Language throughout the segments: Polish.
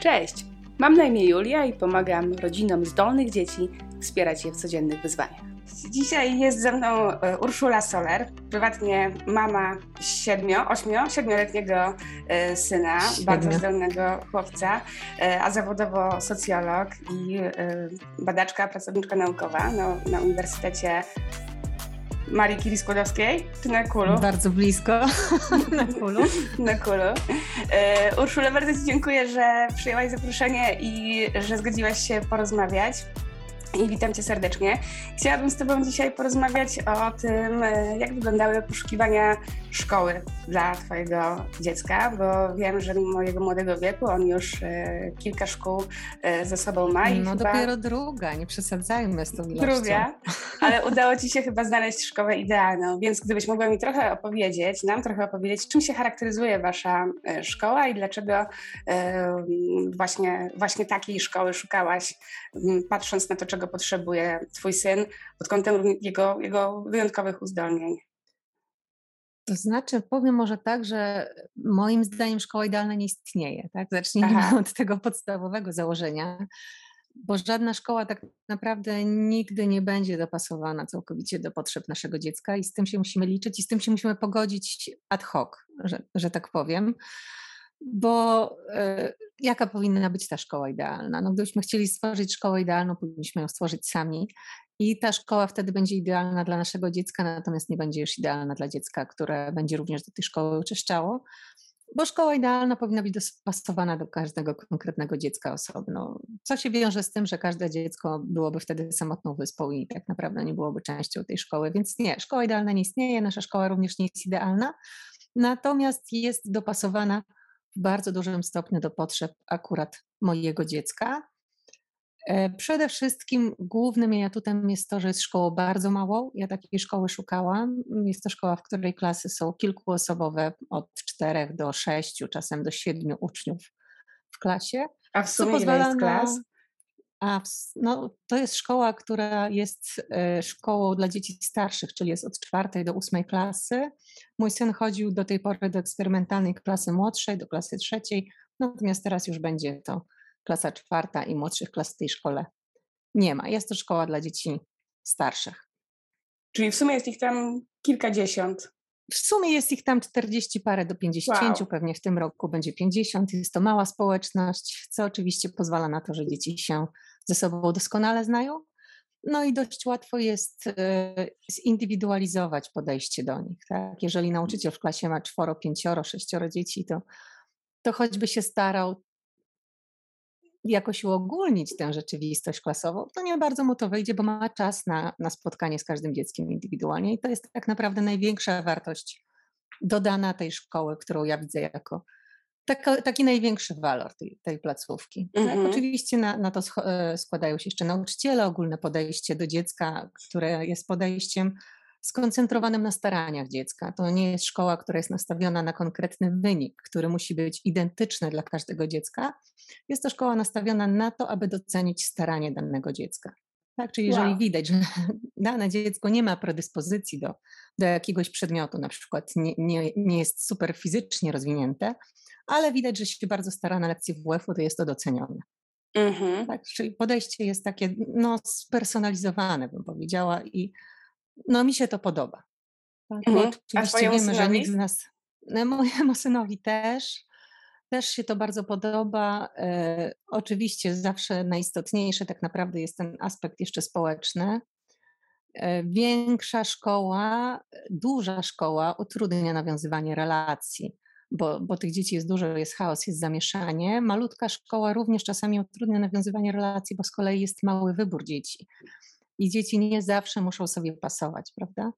Cześć! Mam na imię Julia i pomagam rodzinom zdolnych dzieci wspierać je w codziennych wyzwaniach. Dzisiaj jest ze mną e, Urszula Soler, prywatnie mama siedmiu, ośmiu, siedmioletniego e, syna, Siedmiu. bardzo zdolnego chłopca, e, a zawodowo socjolog i badaczka, pracowniczka naukowa na, na Uniwersytecie Marii Curie Skłodowskiej, czy na Kulu? Bardzo blisko, na Kulu. na Kulu. E, Urszula, bardzo Ci dziękuję, że przyjęłaś zaproszenie i że zgodziłaś się porozmawiać i witam Cię serdecznie. Chciałabym z Tobą dzisiaj porozmawiać o tym, e, jak wyglądały poszukiwania szkoły dla Twojego dziecka, bo wiem, że mojego młodego wieku on już e, kilka szkół e, ze sobą ma. I no chyba... dopiero druga, nie przesadzajmy z tą. Druga, ale udało Ci się chyba znaleźć szkołę idealną, więc gdybyś mogła mi trochę opowiedzieć, nam trochę opowiedzieć, czym się charakteryzuje Wasza szkoła i dlaczego właśnie, właśnie takiej szkoły szukałaś, patrząc na to, czego potrzebuje Twój syn pod kątem jego, jego wyjątkowych uzdolnień? To znaczy, powiem może tak, że moim zdaniem szkoła idealna nie istnieje. Tak? Zacznijmy Aha. od tego podstawowego założenia, bo żadna szkoła tak naprawdę nigdy nie będzie dopasowana całkowicie do potrzeb naszego dziecka i z tym się musimy liczyć i z tym się musimy pogodzić ad hoc, że, że tak powiem. Bo y, jaka powinna być ta szkoła idealna? No, gdybyśmy chcieli stworzyć szkołę idealną, powinniśmy ją stworzyć sami. I ta szkoła wtedy będzie idealna dla naszego dziecka, natomiast nie będzie już idealna dla dziecka, które będzie również do tej szkoły uczęszczało, bo szkoła idealna powinna być dostosowana do każdego konkretnego dziecka osobno. Co się wiąże z tym, że każde dziecko byłoby wtedy samotną wyspą i tak naprawdę nie byłoby częścią tej szkoły. Więc nie, szkoła idealna nie istnieje, nasza szkoła również nie jest idealna, natomiast jest dopasowana w bardzo dużym stopniu do potrzeb akurat mojego dziecka. E, przede wszystkim głównym jej atutem jest to, że jest szkołą bardzo małą. Ja takiej szkoły szukałam. Jest to szkoła, w której klasy są kilkuosobowe, od czterech do sześciu, czasem do siedmiu uczniów w klasie. A w sumie ile jest klas? A no, to jest szkoła, która jest e, szkołą dla dzieci starszych, czyli jest od czwartej do ósmej klasy. Mój syn chodził do tej pory do eksperymentalnej klasy młodszej, do klasy trzeciej, natomiast teraz już będzie to klasa czwarta i młodszych klas w tej szkole nie ma. Jest to szkoła dla dzieci starszych. Czyli w sumie jest ich tam kilkadziesiąt. W sumie jest ich tam 40 parę do 50, wow. pewnie w tym roku będzie 50. Jest to mała społeczność, co oczywiście pozwala na to, że dzieci się ze sobą doskonale znają. No i dość łatwo jest e, zindywidualizować podejście do nich. Tak? Jeżeli nauczyciel w klasie ma czworo, pięcioro, sześcioro dzieci, to, to choćby się starał jakoś uogólnić tę rzeczywistość klasową, to nie bardzo mu to wyjdzie, bo ma czas na, na spotkanie z każdym dzieckiem indywidualnie. I to jest tak naprawdę największa wartość dodana tej szkoły, którą ja widzę jako taki, taki największy walor tej, tej placówki. Tak? Oczywiście na, na to e, składają się jeszcze nauczyciele, ogólne podejście do dziecka, które jest podejściem skoncentrowanym na staraniach dziecka. To nie jest szkoła, która jest nastawiona na konkretny wynik, który musi być identyczny dla każdego dziecka. Jest to szkoła nastawiona na to, aby docenić staranie danego dziecka. Tak, czyli jeżeli wow. widać, że dane dziecko nie ma predyspozycji do, do jakiegoś przedmiotu, na przykład nie, nie, nie jest super fizycznie rozwinięte, ale widać, że się bardzo stara na lekcji WF-u, to jest to docenione. Mhm. Tak, czyli podejście jest takie no, spersonalizowane, bym powiedziała, i no mi się to podoba. Tak? Mhm. Oczywiście wiemy, że nikt z nas, no, mojemu synowi też, też się to bardzo podoba. E, oczywiście zawsze najistotniejszy tak naprawdę jest ten aspekt jeszcze społeczny. E, większa szkoła, duża szkoła utrudnia nawiązywanie relacji, bo, bo tych dzieci jest dużo, jest chaos, jest zamieszanie. Malutka szkoła również czasami utrudnia nawiązywanie relacji, bo z kolei jest mały wybór dzieci i dzieci nie zawsze muszą sobie pasować, prawda?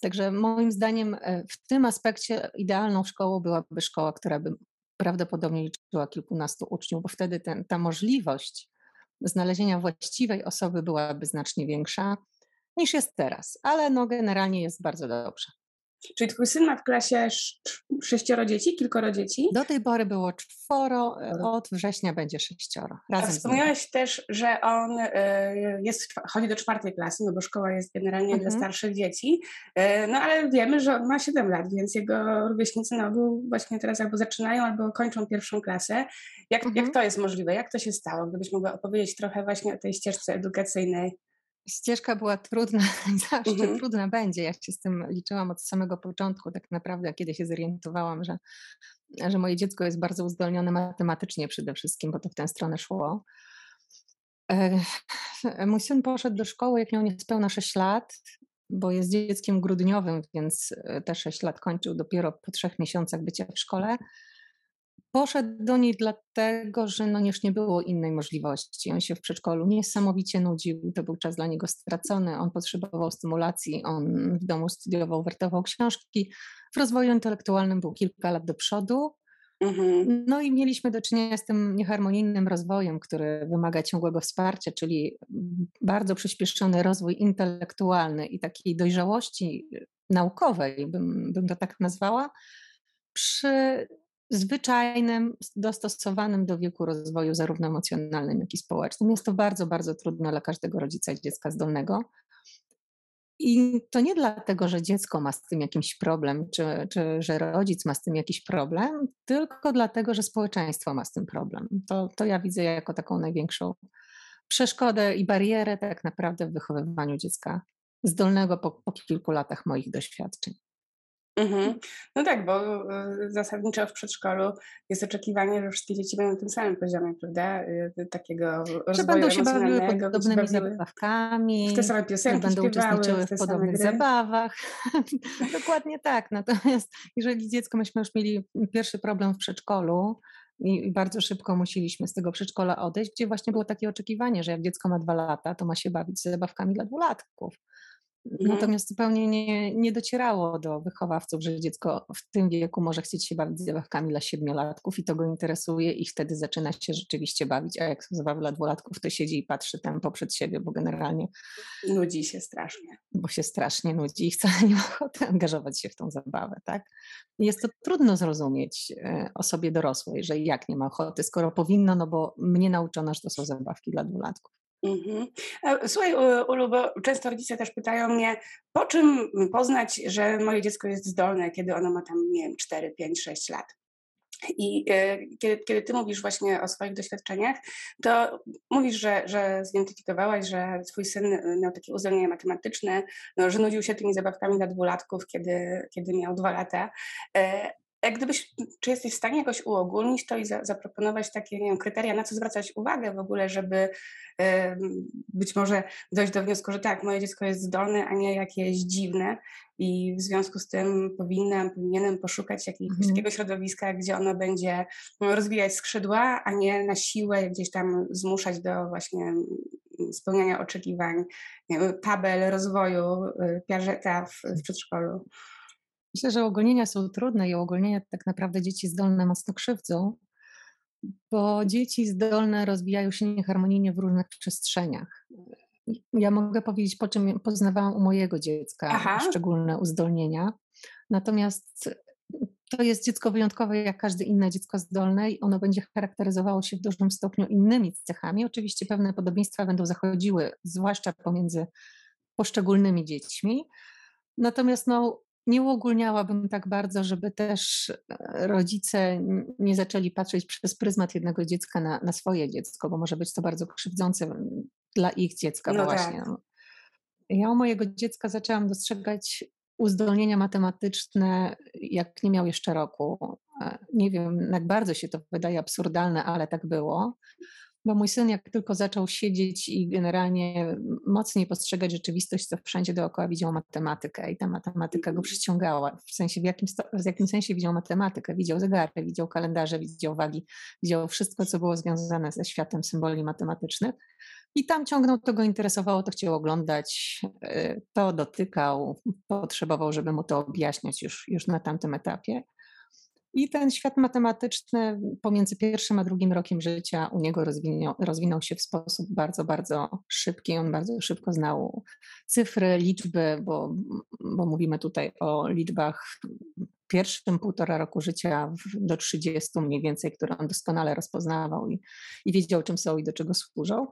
Także moim zdaniem e, w tym aspekcie idealną szkołą byłaby szkoła, która by prawdopodobnie liczyła kilkunastu uczniów, bo wtedy ten, ta możliwość znalezienia właściwej osoby byłaby znacznie większa niż jest teraz, ale no generalnie jest bardzo dobrze. Czyli twój syn ma w klasie sześcioro dzieci, kilkoro dzieci? Do tej pory było czworo, e, od września będzie sześcioro. Razem A wspomniałeś też, że on e, jest, chodzi do czwartej klasy, no bo szkoła jest generalnie mhm. dla starszych dzieci, e, no ale wiemy, że on ma 7 lat, więc jego rówieśnicy na ogół właśnie teraz albo zaczynają, albo kończą pierwszą klasę. Jak, mhm. jak to jest możliwe? Jak to się stało? Gdybyś mogła opowiedzieć trochę właśnie o tej ścieżce edukacyjnej ścieżka była trudna zawsze mhm. trudna będzie. Ja się z tym liczyłam od samego początku, tak naprawdę, kiedy się zorientowałam, że, że moje dziecko jest bardzo uzdolnione matematycznie przede wszystkim, bo to w tę stronę szło. Mój syn poszedł do szkoły, jak miał niespełna 6 lat, bo jest dzieckiem grudniowym, więc e, te 6 lat kończył dopiero po trzech miesiącach bycia w szkole. Poszedł do niej dlatego, że no już nie było innej możliwości. On się w przedszkolu niesamowicie nudził, to był czas dla niego stracony, on potrzebował stymulacji, on w domu studiował, wertował książki. W rozwoju intelektualnym był kilka lat do przodu. Mhm. No i mieliśmy do czynienia z tym nieharmonijnym rozwojem, który wymaga ciągłego wsparcia, czyli bardzo przyspieszony rozwój intelektualny i takiej dojrzałości naukowej, bym, bym to tak nazwała, przy zwyczajnym, dostosowanym do wieku rozwoju, zarówno emocjonalnym, jak i społecznym. Jest to bardzo, bardzo trudne dla każdego rodzica dziecka zdolnego. I to nie dlatego, że dziecko ma z tym jakiś problem, czy, czy że rodzic ma z tym jakiś problem, tylko dlatego, że społeczeństwo ma z tym problem. To, to ja widzę jako taką największą przeszkodę i barierę tak naprawdę w wychowywaniu dziecka zdolnego po, po kilku latach moich doświadczeń. Mhm. No tak, bo y, zasadniczo w przedszkolu jest oczekiwanie, że wszystkie dzieci będą na tym samym poziomie, prawda? Y, takiego Że będą się bawiły podobnymi zabawkami, w te same piosenki będą śpiewały, uczestniczyły w, w podobnych zabawach. Dokładnie tak. Natomiast jeżeli dziecko, myśmy już mieli pierwszy problem w przedszkolu, i bardzo szybko musieliśmy z tego przedszkola odejść, gdzie właśnie było takie oczekiwanie, że jak dziecko ma dwa lata, to ma się bawić z zabawkami dla dwulatków. Mhm. Natomiast zupełnie nie, nie docierało do wychowawców, że dziecko w tym wieku może chcieć się bawić zabawkami dla siedmiolatków i to go interesuje i wtedy zaczyna się rzeczywiście bawić, a jak są zabawy dla dwulatków, to siedzi i patrzy tam poprzed siebie, bo generalnie nudzi się strasznie. Bo się strasznie nudzi i wcale nie ma ochoty angażować się w tą zabawę, tak? Jest to trudno zrozumieć e, osobie dorosłej, że jak nie ma ochoty, skoro powinno, no bo mnie nauczono, że to są zabawki dla dwulatków. Mhm. E, słuchaj, Ulu, bo często rodzice też pytają mnie, po czym poznać, że moje dziecko jest zdolne, kiedy ono ma tam, nie wiem, 4, 5, 6 lat. I e, kiedy, kiedy ty mówisz właśnie o swoich doświadczeniach, to mówisz, że, że zidentyfikowałaś, że twój syn miał takie uzdolnienie matematyczne, no, że nudził się tymi zabawkami dla dwulatków, kiedy, kiedy miał dwa lata. Jak gdybyś, czy jesteś w stanie jakoś uogólnić to i za, zaproponować takie nie wiem, kryteria, na co zwracać uwagę w ogóle, żeby y, być może dojść do wniosku, że tak, moje dziecko jest zdolne, a nie jakieś dziwne i w związku z tym powinnam, powinienem poszukać jakiegoś mhm. takiego środowiska, gdzie ono będzie no, rozwijać skrzydła, a nie na siłę gdzieś tam zmuszać do właśnie spełniania oczekiwań, wiem, tabel rozwoju y, Piażeta w, w przedszkolu. Myślę, że uogólnienia są trudne i uogólnienia tak naprawdę dzieci zdolne mocno krzywdzą, bo dzieci zdolne rozwijają się nieharmonijnie w różnych przestrzeniach. Ja mogę powiedzieć, po czym poznawałam u mojego dziecka Aha. szczególne uzdolnienia. Natomiast to jest dziecko wyjątkowe jak każde inne dziecko zdolne i ono będzie charakteryzowało się w dużym stopniu innymi cechami. Oczywiście pewne podobieństwa będą zachodziły, zwłaszcza pomiędzy poszczególnymi dziećmi. Natomiast no, nie uogólniałabym tak bardzo, żeby też e, rodzice nie zaczęli patrzeć przez pryzmat jednego dziecka na, na swoje dziecko, bo może być to bardzo krzywdzące dla ich dziecka no właśnie. Tak. Ja u mojego dziecka zaczęłam dostrzegać uzdolnienia matematyczne, jak nie miał jeszcze roku. E, nie wiem, jak bardzo się to wydaje absurdalne, ale tak było bo mój syn jak tylko zaczął siedzieć i generalnie mocniej postrzegać rzeczywistość, to wszędzie dookoła widział matematykę i ta matematyka go przyciągała. W sensie, w jakim, w jakim sensie widział matematykę? Widział zegary, widział kalendarze, widział wagi, widział wszystko, co było związane ze światem symboli matematycznych. I tam ciągnął, to go interesowało, to chciał oglądać, e, to dotykał, potrzebował, żeby mu to objaśniać już, już na tamtym etapie. I ten świat matematyczny pomiędzy pierwszym a drugim rokiem życia u niego rozwinął, rozwinął się w sposób bardzo, bardzo szybki. On bardzo szybko znał cyfry, liczby, bo, bo mówimy tutaj o liczbach pierwszym półtora roku życia do 30 mniej więcej, które on doskonale rozpoznawał i, i wiedział, czym są i do czego służą.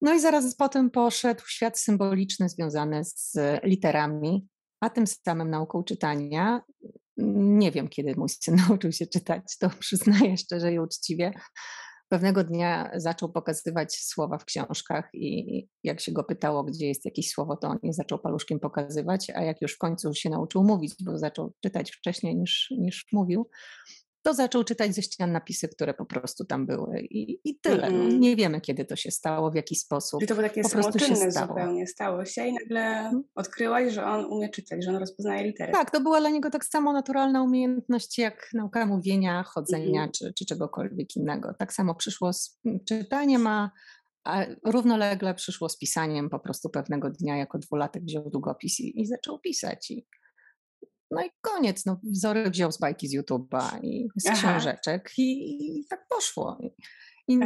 No i zaraz potem poszedł w świat symboliczny związany z literami, a tym samym nauką czytania. Nie wiem, kiedy mój syn nauczył się czytać, to przyznaję szczerze i uczciwie. Pewnego dnia zaczął pokazywać słowa w książkach i jak się go pytało, gdzie jest jakieś słowo, to on je zaczął paluszkiem pokazywać, a jak już w końcu się nauczył mówić, bo zaczął czytać wcześniej niż, niż mówił, to zaczął czytać ze ścian napisy, które po prostu tam były i, i tyle. Mm. No, nie wiemy, kiedy to się stało, w jaki sposób. Czyli to było takie po samoczynne zupełnie, stało się i nagle mm. odkryłaś, że on umie czytać, że on rozpoznaje litery. Tak, to była dla niego tak samo naturalna umiejętność jak nauka mówienia, chodzenia mm. czy, czy czegokolwiek innego. Tak samo przyszło z czytaniem, a a równolegle przyszło z pisaniem po prostu pewnego dnia jako dwulatek wziął długopis i, i zaczął pisać. I, no i koniec. No, wzory wziął z bajki z YouTube'a i z Aha. książeczek i, i, tak poszło. I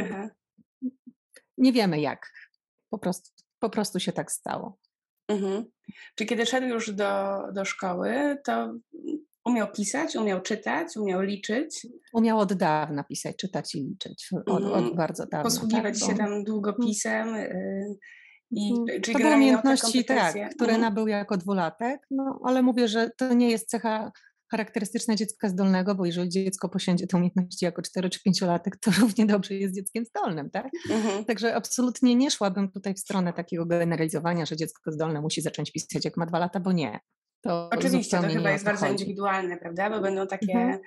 nie wiemy jak. Po prostu, po prostu się tak stało. Mhm. Czy kiedy szedł już do, do szkoły, to umiał pisać, umiał czytać, umiał liczyć? Umiał od dawna pisać, czytać i liczyć. Od, od mhm. bardzo dawna. Posługiwać tak, się tam długopisem. Y i, mhm. czyli to były umiejętności, tak, które mhm. nabył jako dwulatek, no ale mówię, że to nie jest cecha charakterystyczna dziecka zdolnego, bo jeżeli dziecko posiądzie te umiejętności jako 4 czy 5-latek, to równie dobrze jest dzieckiem zdolnym, tak? Mhm. Także absolutnie nie szłabym tutaj w stronę takiego generalizowania, że dziecko zdolne musi zacząć pisać jak ma dwa lata, bo nie. To Oczywiście, to chyba jest bardzo indywidualne, prawda? Bo będą takie, mhm.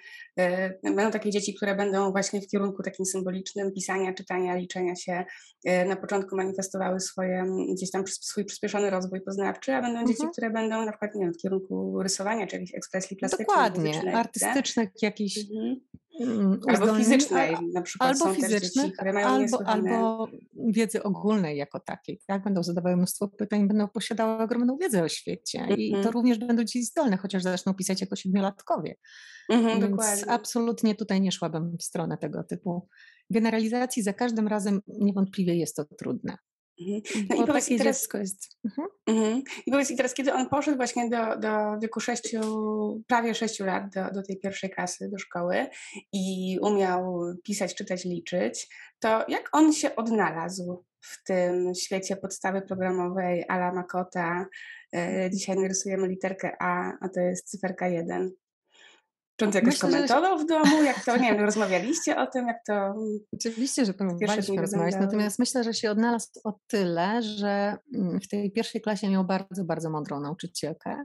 y, będą takie dzieci, które będą właśnie w kierunku takim symbolicznym pisania, czytania, liczenia się y, na początku manifestowały swoje, gdzieś tam swój przyspieszony rozwój poznawczy, a będą mhm. dzieci, które będą na przykład, nie wiem, w kierunku rysowania czy jakiejś ekspresji plastycznej. Dokładnie, artystycznych jakichś mhm. Mm, albo fizycznej na przykład albo fizycznej, albo, albo wiedzy ogólnej jako takiej. Tak? Będą zadawały mnóstwo pytań, będą posiadały ogromną wiedzę o świecie mm -hmm. i to mhm. również będą dzieci zdolne, chociaż zaczną pisać jako siedmiolatkowie. Mm -hmm, Więc dokładnie. absolutnie tutaj nie szłabym w stronę tego typu generalizacji. Za każdym razem niewątpliwie jest to trudne. Mhm. No i powiedz, teraz, jest... mhm. Mhm. I powiedz teraz, kiedy on poszedł właśnie do, do wieku sześciu, prawie sześciu lat, do, do tej pierwszej klasy, do szkoły i umiał pisać, czytać, liczyć, to jak on się odnalazł w tym świecie podstawy programowej Ala Makota? E, dzisiaj narysujemy literkę A, a to jest cyferka 1. To jakoś Myślę, komentował że... w domu? Jak to, nie wiem, rozmawialiście o tym, jak to... Oczywiście, że próbowaliśmy rozmawiać, natomiast myślę, że się odnalazł o tyle, że mm, w tej pierwszej klasie miał bardzo, bardzo mądrą nauczycielkę,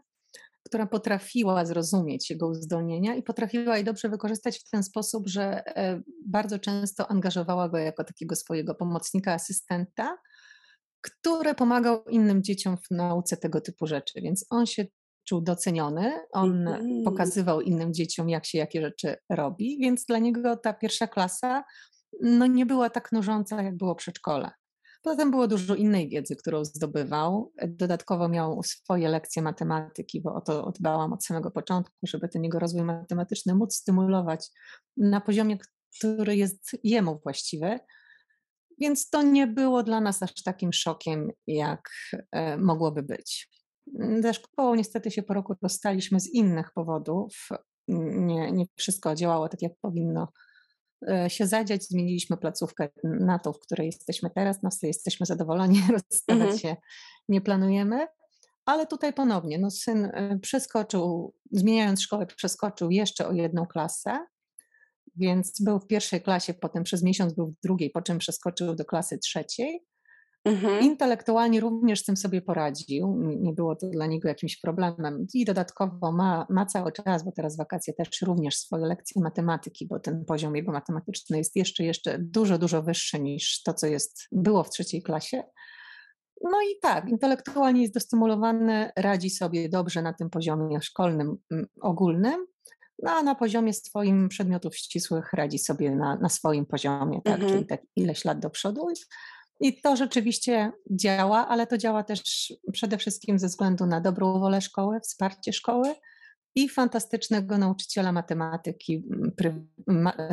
która potrafiła zrozumieć jego uzdolnienia i potrafiła je dobrze wykorzystać w ten sposób, że e, bardzo często angażowała go jako takiego swojego pomocnika, asystenta, który pomagał innym dzieciom w nauce tego typu rzeczy. Więc on się czuł doceniony, on mm. pokazywał innym dzieciom, jak się jakie rzeczy robi, więc dla niego ta pierwsza klasa no, nie była tak nużąca, jak było przedszkole. Poza tym było dużo innej wiedzy, którą zdobywał. Dodatkowo miał swoje lekcje matematyki, bo o to dbałam od samego początku, żeby ten jego rozwój matematyczny móc stymulować na poziomie, który jest jemu właściwy. Więc to nie było dla nas aż takim szokiem, jak e, mogłoby być. Ze szkołą niestety się po roku rozstaliśmy z innych powodów. Nie, nie wszystko działało tak, jak powinno e, się zadziać. Zmieniliśmy placówkę na tą, w której jesteśmy teraz. No, jesteśmy zadowoleni, rozstawać mhm. się nie planujemy. Ale tutaj ponownie, no syn e, przeskoczył, zmieniając szkołę, przeskoczył jeszcze o jedną klasę, więc był w pierwszej klasie, potem przez miesiąc był w drugiej, po czym przeskoczył do klasy trzeciej. Mhm. Intelektualnie również z tym sobie poradził, nie było to dla niego jakimś problemem. I dodatkowo ma, ma cały czas, bo teraz wakacje też również swoje lekcje matematyki, bo ten poziom jego matematyczny jest jeszcze, jeszcze dużo, dużo wyższy niż to, co jest, było w trzeciej klasie. No i tak, intelektualnie jest dostymulowany, radzi sobie dobrze na tym poziomie szkolnym, ogólnym, no a na poziomie swoim przedmiotów ścisłych radzi sobie na, na swoim poziomie, tak, mhm. czyli tak ileś lat do przodu. I to rzeczywiście działa, ale to działa też przede wszystkim ze względu na dobrą wolę szkoły, wsparcie szkoły i fantastycznego nauczyciela matematyki,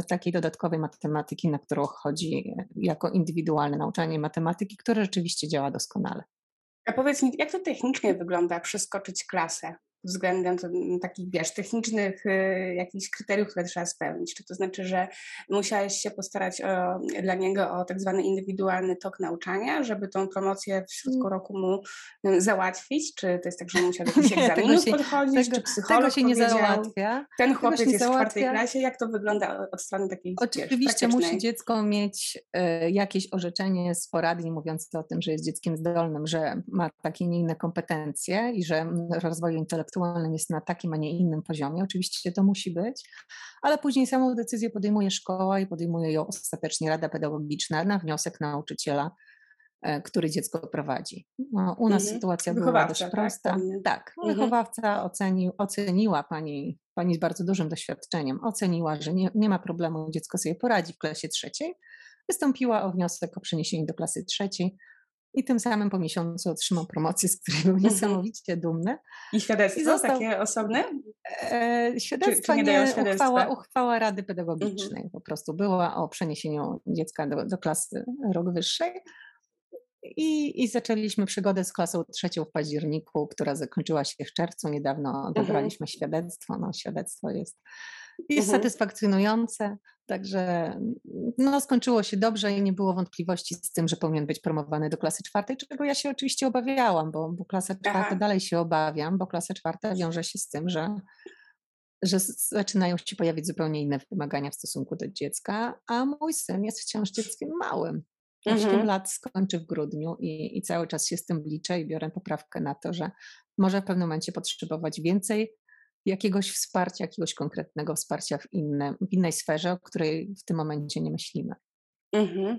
takiej dodatkowej matematyki, na którą chodzi jako indywidualne nauczanie matematyki, które rzeczywiście działa doskonale. A powiedz mi, jak to technicznie wygląda przeskoczyć klasę? Względem takich, wiesz, technicznych y, jakichś kryteriów, które trzeba spełnić. Czy to znaczy, że musiałeś się postarać o, dla niego o tak zwany indywidualny tok nauczania, żeby tą promocję w środku mm. roku mu y, załatwić? Czy to jest tak, że musiał do jakichś egzaminów się, podchodzić, tego, czy psycholog Tego się nie załatwia. Ten chłopiec jest załatwia. w czwartej klasie. Jak to wygląda od strony takiej Oczywiście wiesz, musi dziecko mieć y, jakieś orzeczenie z poradni mówiące o tym, że jest dzieckiem zdolnym, że ma takie nie inne kompetencje i że rozwoju intelektualnego aktualnym jest na takim, a nie innym poziomie. Oczywiście to musi być, ale później samą decyzję podejmuje szkoła i podejmuje ją ostatecznie Rada Pedagogiczna na wniosek nauczyciela, e, który dziecko prowadzi. No, u nas mhm. sytuacja była dość tak, prosta. Tak, tak. Mhm. wychowawca ocenił, oceniła pani, pani z bardzo dużym doświadczeniem, oceniła, że nie, nie ma problemu, dziecko sobie poradzi w klasie trzeciej. Wystąpiła o wniosek o przeniesienie do klasy trzeciej i tym samym po miesiącu otrzymał promocję, z której był mhm. niesamowicie dumny. I świadectwo I został, takie osobne? E, świadectwa czy, czy nie, nie uchwała, uchwała Rady Pedagogicznej mhm. po prostu była o przeniesieniu dziecka do, do klasy rok wyższej. I, I zaczęliśmy przygodę z klasą trzecią w październiku, która zakończyła się w czerwcu. Niedawno mhm. odebraliśmy mhm. świadectwo. No, świadectwo jest jest mhm. satysfakcjonujące, także no, skończyło się dobrze i nie było wątpliwości z tym, że powinien być promowany do klasy czwartej, czego ja się oczywiście obawiałam, bo, bo klasę czwartą dalej się obawiam, bo klasa czwarta wiąże się z tym, że, że zaczynają się pojawić zupełnie inne wymagania w stosunku do dziecka, a mój syn jest wciąż dzieckiem małym. 8 mhm. lat skończy w grudniu i, i cały czas się z tym liczę i biorę poprawkę na to, że może w pewnym momencie potrzebować więcej jakiegoś wsparcia, jakiegoś konkretnego wsparcia w, inne, w innej sferze, o której w tym momencie nie myślimy. Mhm.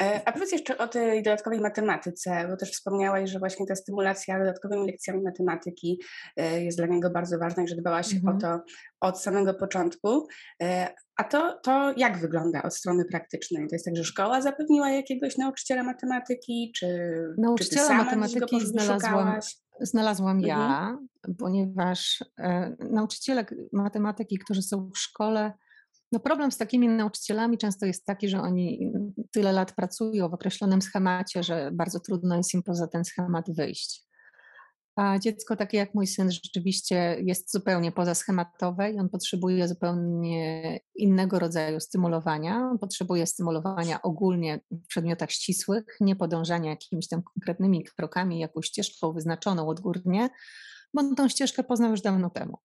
E, a powiedz jeszcze o tej dodatkowej matematyce, bo też wspomniałaś, że właśnie ta stymulacja dodatkowymi lekcjami matematyki e, jest dla niego bardzo ważna i że dbałaś mhm. o to od samego początku. E, a to, to jak wygląda od strony praktycznej? To jest tak, że szkoła zapewniła jakiegoś nauczyciela matematyki, czy Nauczyciela czy ty matematyki znalazłam, znalazłam mhm. ja, ponieważ e, nauczyciele matematyki, którzy są w szkole, no problem z takimi nauczycielami często jest taki, że oni tyle lat pracują w określonym schemacie, że bardzo trudno jest im poza ten schemat wyjść. A dziecko takie jak mój syn rzeczywiście jest zupełnie pozaschematowe i on potrzebuje zupełnie innego rodzaju stymulowania. On potrzebuje stymulowania ogólnie w przedmiotach ścisłych, nie podążania jakimiś tam konkretnymi krokami, jakąś ścieżką wyznaczoną odgórnie, bo on tą ścieżkę poznał już dawno temu.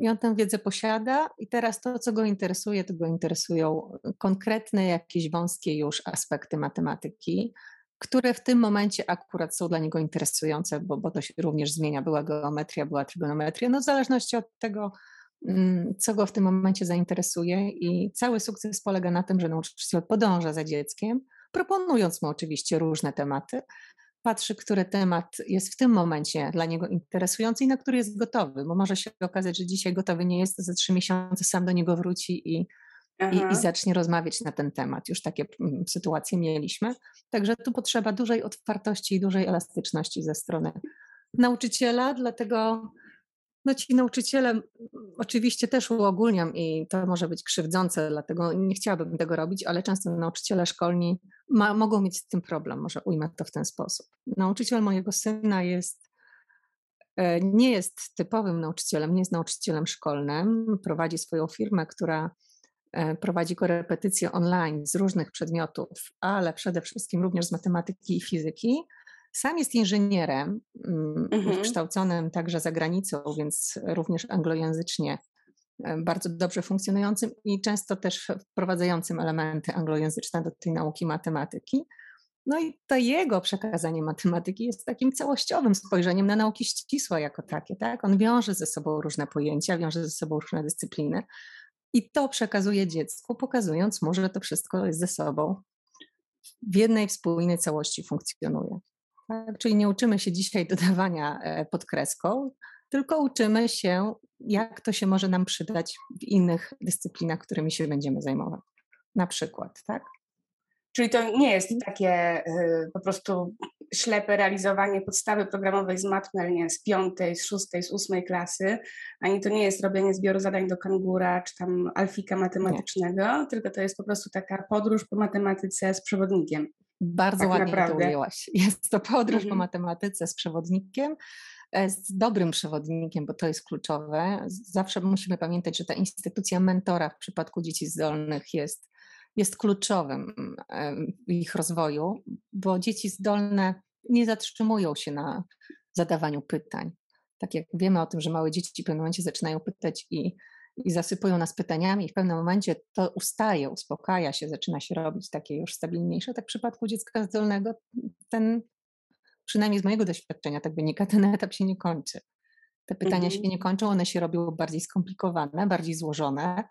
I on tę wiedzę posiada, i teraz to, co go interesuje, to go interesują konkretne, jakieś wąskie już aspekty matematyki, które w tym momencie akurat są dla niego interesujące, bo, bo to się również zmienia. Była geometria, była trygonometria, no w zależności od tego, mm, co go w tym momencie zainteresuje. I cały sukces polega na tym, że nauczyciel podąża za dzieckiem, proponując mu oczywiście różne tematy, patrzy, który temat jest w tym momencie dla niego interesujący i na który jest gotowy, bo może się okazać, że dzisiaj gotowy nie jest, za trzy miesiące sam do niego wróci i i, i, zacznie rozmawiać na ten temat. Już takie mm, sytuacje mieliśmy. Także tu potrzeba dużej otwartości i dużej elastyczności ze strony nauczyciela, dlatego no ci nauczyciele oczywiście też uogólniam i to może być krzywdzące, dlatego nie chciałabym tego robić, ale często nauczyciele szkolni ma, mogą mieć z tym problem, może ujmę to w ten sposób. Nauczyciel mojego syna jest e, nie jest typowym nauczycielem, nie jest nauczycielem szkolnym, prowadzi swoją firmę, która prowadzi korepetycje online z różnych przedmiotów, ale przede wszystkim również z matematyki i fizyki. Sam jest inżynierem, mm, mhm. kształconym także za granicą, więc również anglojęzycznie e, bardzo dobrze funkcjonującym i często też wprowadzającym elementy anglojęzyczne do tej nauki matematyki. No i to jego przekazanie matematyki jest takim całościowym spojrzeniem na nauki ścisłe jako takie. Tak? On wiąże ze sobą różne pojęcia, wiąże ze sobą różne dyscypliny, i to przekazuje dziecku, pokazując mu, że to wszystko jest ze sobą w jednej spójnej całości funkcjonuje. Tak? Czyli nie uczymy się dzisiaj dodawania e, pod kreską, tylko uczymy się, jak to się może nam przydać w innych dyscyplinach, którymi się będziemy zajmować. Na przykład, tak? Czyli to nie jest takie y, po prostu ślepe realizowanie podstawy programowej z matmy, ale nie z piątej, z szóstej, z ósmej klasy, ani to nie jest robienie zbioru zadań do kangura, czy tam alfika matematycznego, nie. tylko to jest po prostu taka podróż po matematyce z przewodnikiem. Bardzo tak ładnie naprawdę. to ujęłaś. Jest to podróż mhm. po matematyce z przewodnikiem, e, z dobrym przewodnikiem, bo to jest kluczowe. Zawsze musimy pamiętać, że ta instytucja mentora w przypadku dzieci zdolnych jest, jest kluczowym w ich rozwoju, bo dzieci zdolne nie zatrzymują się na zadawaniu pytań. Tak jak wiemy o tym, że małe dzieci w pewnym momencie zaczynają pytać i i zasypują nas pytaniami, i w pewnym momencie to ustaje, uspokaja się, zaczyna się robić takie już stabilniejsze. Tak w przypadku dziecka zdolnego ten, przynajmniej z mojego doświadczenia, tak wynika, ten etap się nie kończy. Te pytania mhm. się nie kończą, one się robią bardziej skomplikowane, bardziej złożone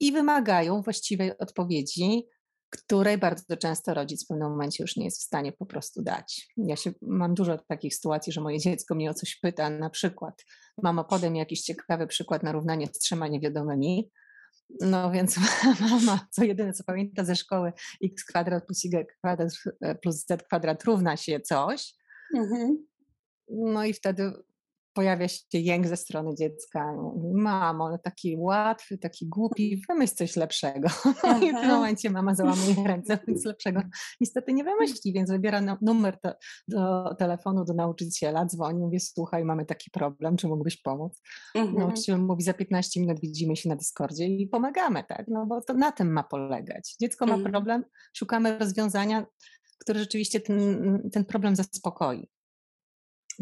i wymagają właściwej odpowiedzi której bardzo często rodzic w pewnym momencie już nie jest w stanie po prostu dać. Ja się, mam dużo takich sytuacji, że moje dziecko mnie o coś pyta, na przykład mama podaj mi jakiś ciekawy przykład na równanie z trzema niewiadomymi, no więc mama, co jedyne co pamięta ze szkoły, x kwadrat plus y kwadrat e, plus z kwadrat równa się coś. Mhm. No i wtedy pojawia się jęk ze strony dziecka. Mamo, no taki łatwy, taki głupi, wymyśl coś lepszego. I w tym momencie mama załamuje ręce, nic lepszego niestety nie wymyśli, więc wybiera numer do, do telefonu do nauczyciela, dzwoni, mówi słuchaj, mamy taki problem, czy mógłbyś pomóc? Mhm. Nauczyciel mówi za 15 minut widzimy się na Discordzie i pomagamy, tak? No bo to na tym ma polegać. Dziecko ma mhm. problem, szukamy rozwiązania, które rzeczywiście ten, ten problem zaspokoi.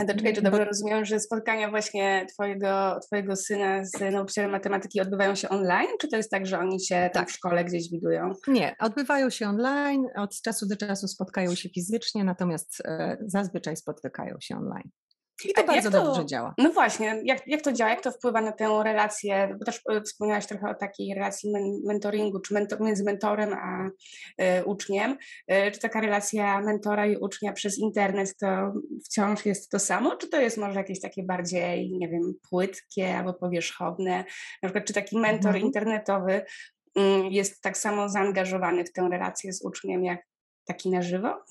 To czekaj, czy dobrze rozumiem, że spotkania właśnie twojego, twojego syna z nauczycielem matematyki odbywają się online, czy to jest tak, że oni się tak w szkole gdzieś widują? Nie, odbywają się online, od czasu do czasu spotkają się fizycznie, natomiast e, zazwyczaj spotykają się online. I to bardzo to, dobrze działa. No właśnie, jak, jak to działa, jak to wpływa na tę relację, bo też e, wspomniałaś trochę o takiej relacji men, mentoringu, czy mentor, między mentorem a y, uczniem. Y, czy taka relacja mentora i ucznia przez internet to wciąż jest to samo, czy to jest może jakieś takie bardziej, nie wiem, płytkie albo powierzchowne? Na przykład, czy taki mentor mhm. internetowy y, jest tak samo zaangażowany w tę relację z uczniem, jak taki na żywo?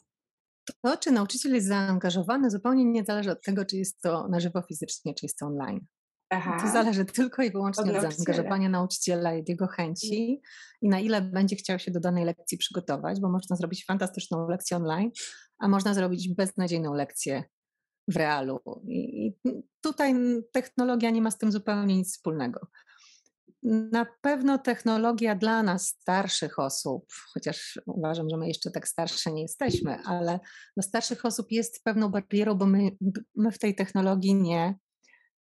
To, czy nauczyciel jest zaangażowany, zupełnie nie zależy od tego, czy jest to na żywo fizycznie, czy jest to online. Aha. To zależy tylko i wyłącznie od, od zaangażowania nauczyciela i jego chęci i na ile będzie chciał się do danej lekcji przygotować, bo można zrobić fantastyczną lekcję online, a można zrobić beznadziejną lekcję w realu. I tutaj technologia nie ma z tym zupełnie nic wspólnego. Na pewno technologia dla nas, starszych osób, chociaż uważam, że my jeszcze tak starsze nie jesteśmy, ale dla starszych osób jest pewną barierą, bo my, my w tej technologii nie,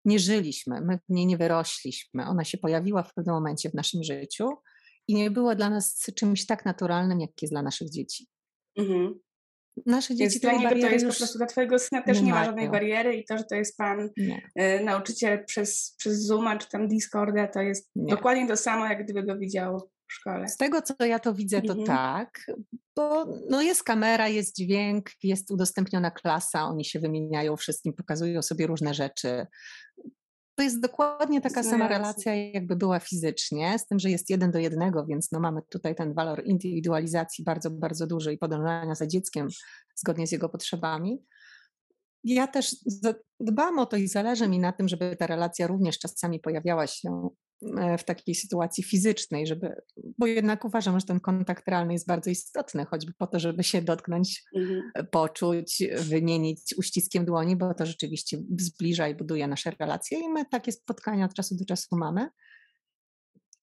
nie żyliśmy, my w niej nie wyrośliśmy. Ona się pojawiła w pewnym momencie w naszym życiu i nie była dla nas czymś tak naturalnym, jak jest dla naszych dzieci. Mhm nasze dzieci Więc dla niego to jest po prostu dla twojego syna też nie, nie ma żadnej bariery i to, że to jest pan y, nauczyciel przez, przez Zooma czy tam Discorda, to jest nie. dokładnie to samo, jak gdyby go widział w szkole. Z tego, co ja to widzę, to mhm. tak, bo no jest kamera, jest dźwięk, jest udostępniona klasa, oni się wymieniają wszystkim, pokazują sobie różne rzeczy. To jest dokładnie taka sama relacja, jakby była fizycznie, z tym, że jest jeden do jednego, więc no mamy tutaj ten walor indywidualizacji bardzo, bardzo duży i podążania za dzieckiem zgodnie z jego potrzebami. Ja też dbam o to i zależy mi na tym, żeby ta relacja również czasami pojawiała się w takiej sytuacji fizycznej, żeby, bo jednak uważam, że ten kontakt realny jest bardzo istotny, choćby po to, żeby się dotknąć, mhm. E, poczuć, wymienić uściskiem dłoni, bo to rzeczywiście zbliża i buduje nasze relacje i my takie spotkania od czasu do czasu mamy.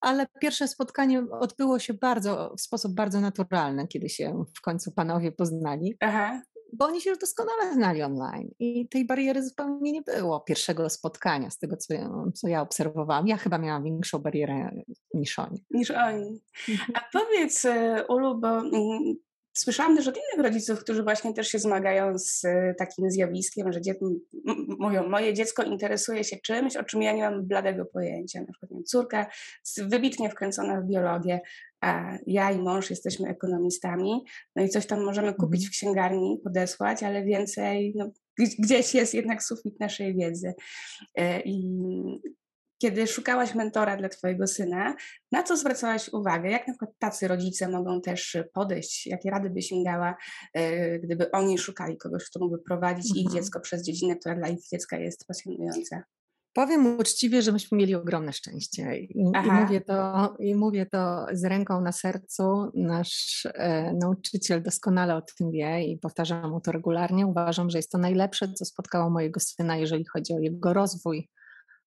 Ale pierwsze spotkanie odbyło się bardzo, w sposób bardzo naturalny, kiedy się w końcu panowie poznali. Aha bo oni się już doskonale znali online i tej bariery zupełnie nie było pierwszego spotkania, z tego co, co ja obserwowałam. Ja chyba miałam większą barierę niż oni. Niż oni. Mhm. A powiedz, e, Ulu, bo mm, Słyszałam też od innych rodziców, którzy właśnie też się zmagają z e, takim zjawiskiem, że dzieci mówią, moje dziecko interesuje się czymś, o czym ja nie mam bladego pojęcia. Na przykład córka wybitnie wkręcona w biologię, a ja i mąż jesteśmy ekonomistami, no i coś tam możemy kupić mhm. w księgarni, podesłać, ale więcej, no, gdzieś jest jednak sufit naszej wiedzy. E, I kiedy szukałaś mentora dla Twojego syna, na co zwracałaś uwagę? Jak na przykład tacy rodzice mogą też podejść? Jakie rady byś im dała, e, gdyby oni szukali kogoś, kto mógłby prowadzić mhm. ich dziecko przez dziedzinę, która dla ich dziecka jest pasjonująca? Powiem uczciwie, że myśmy mieli ogromne szczęście i, i, mówię, to, i mówię to z ręką na sercu. Nasz e, nauczyciel doskonale o tym wie i powtarzam mu to regularnie. Uważam, że jest to najlepsze, co spotkało mojego syna, jeżeli chodzi o jego rozwój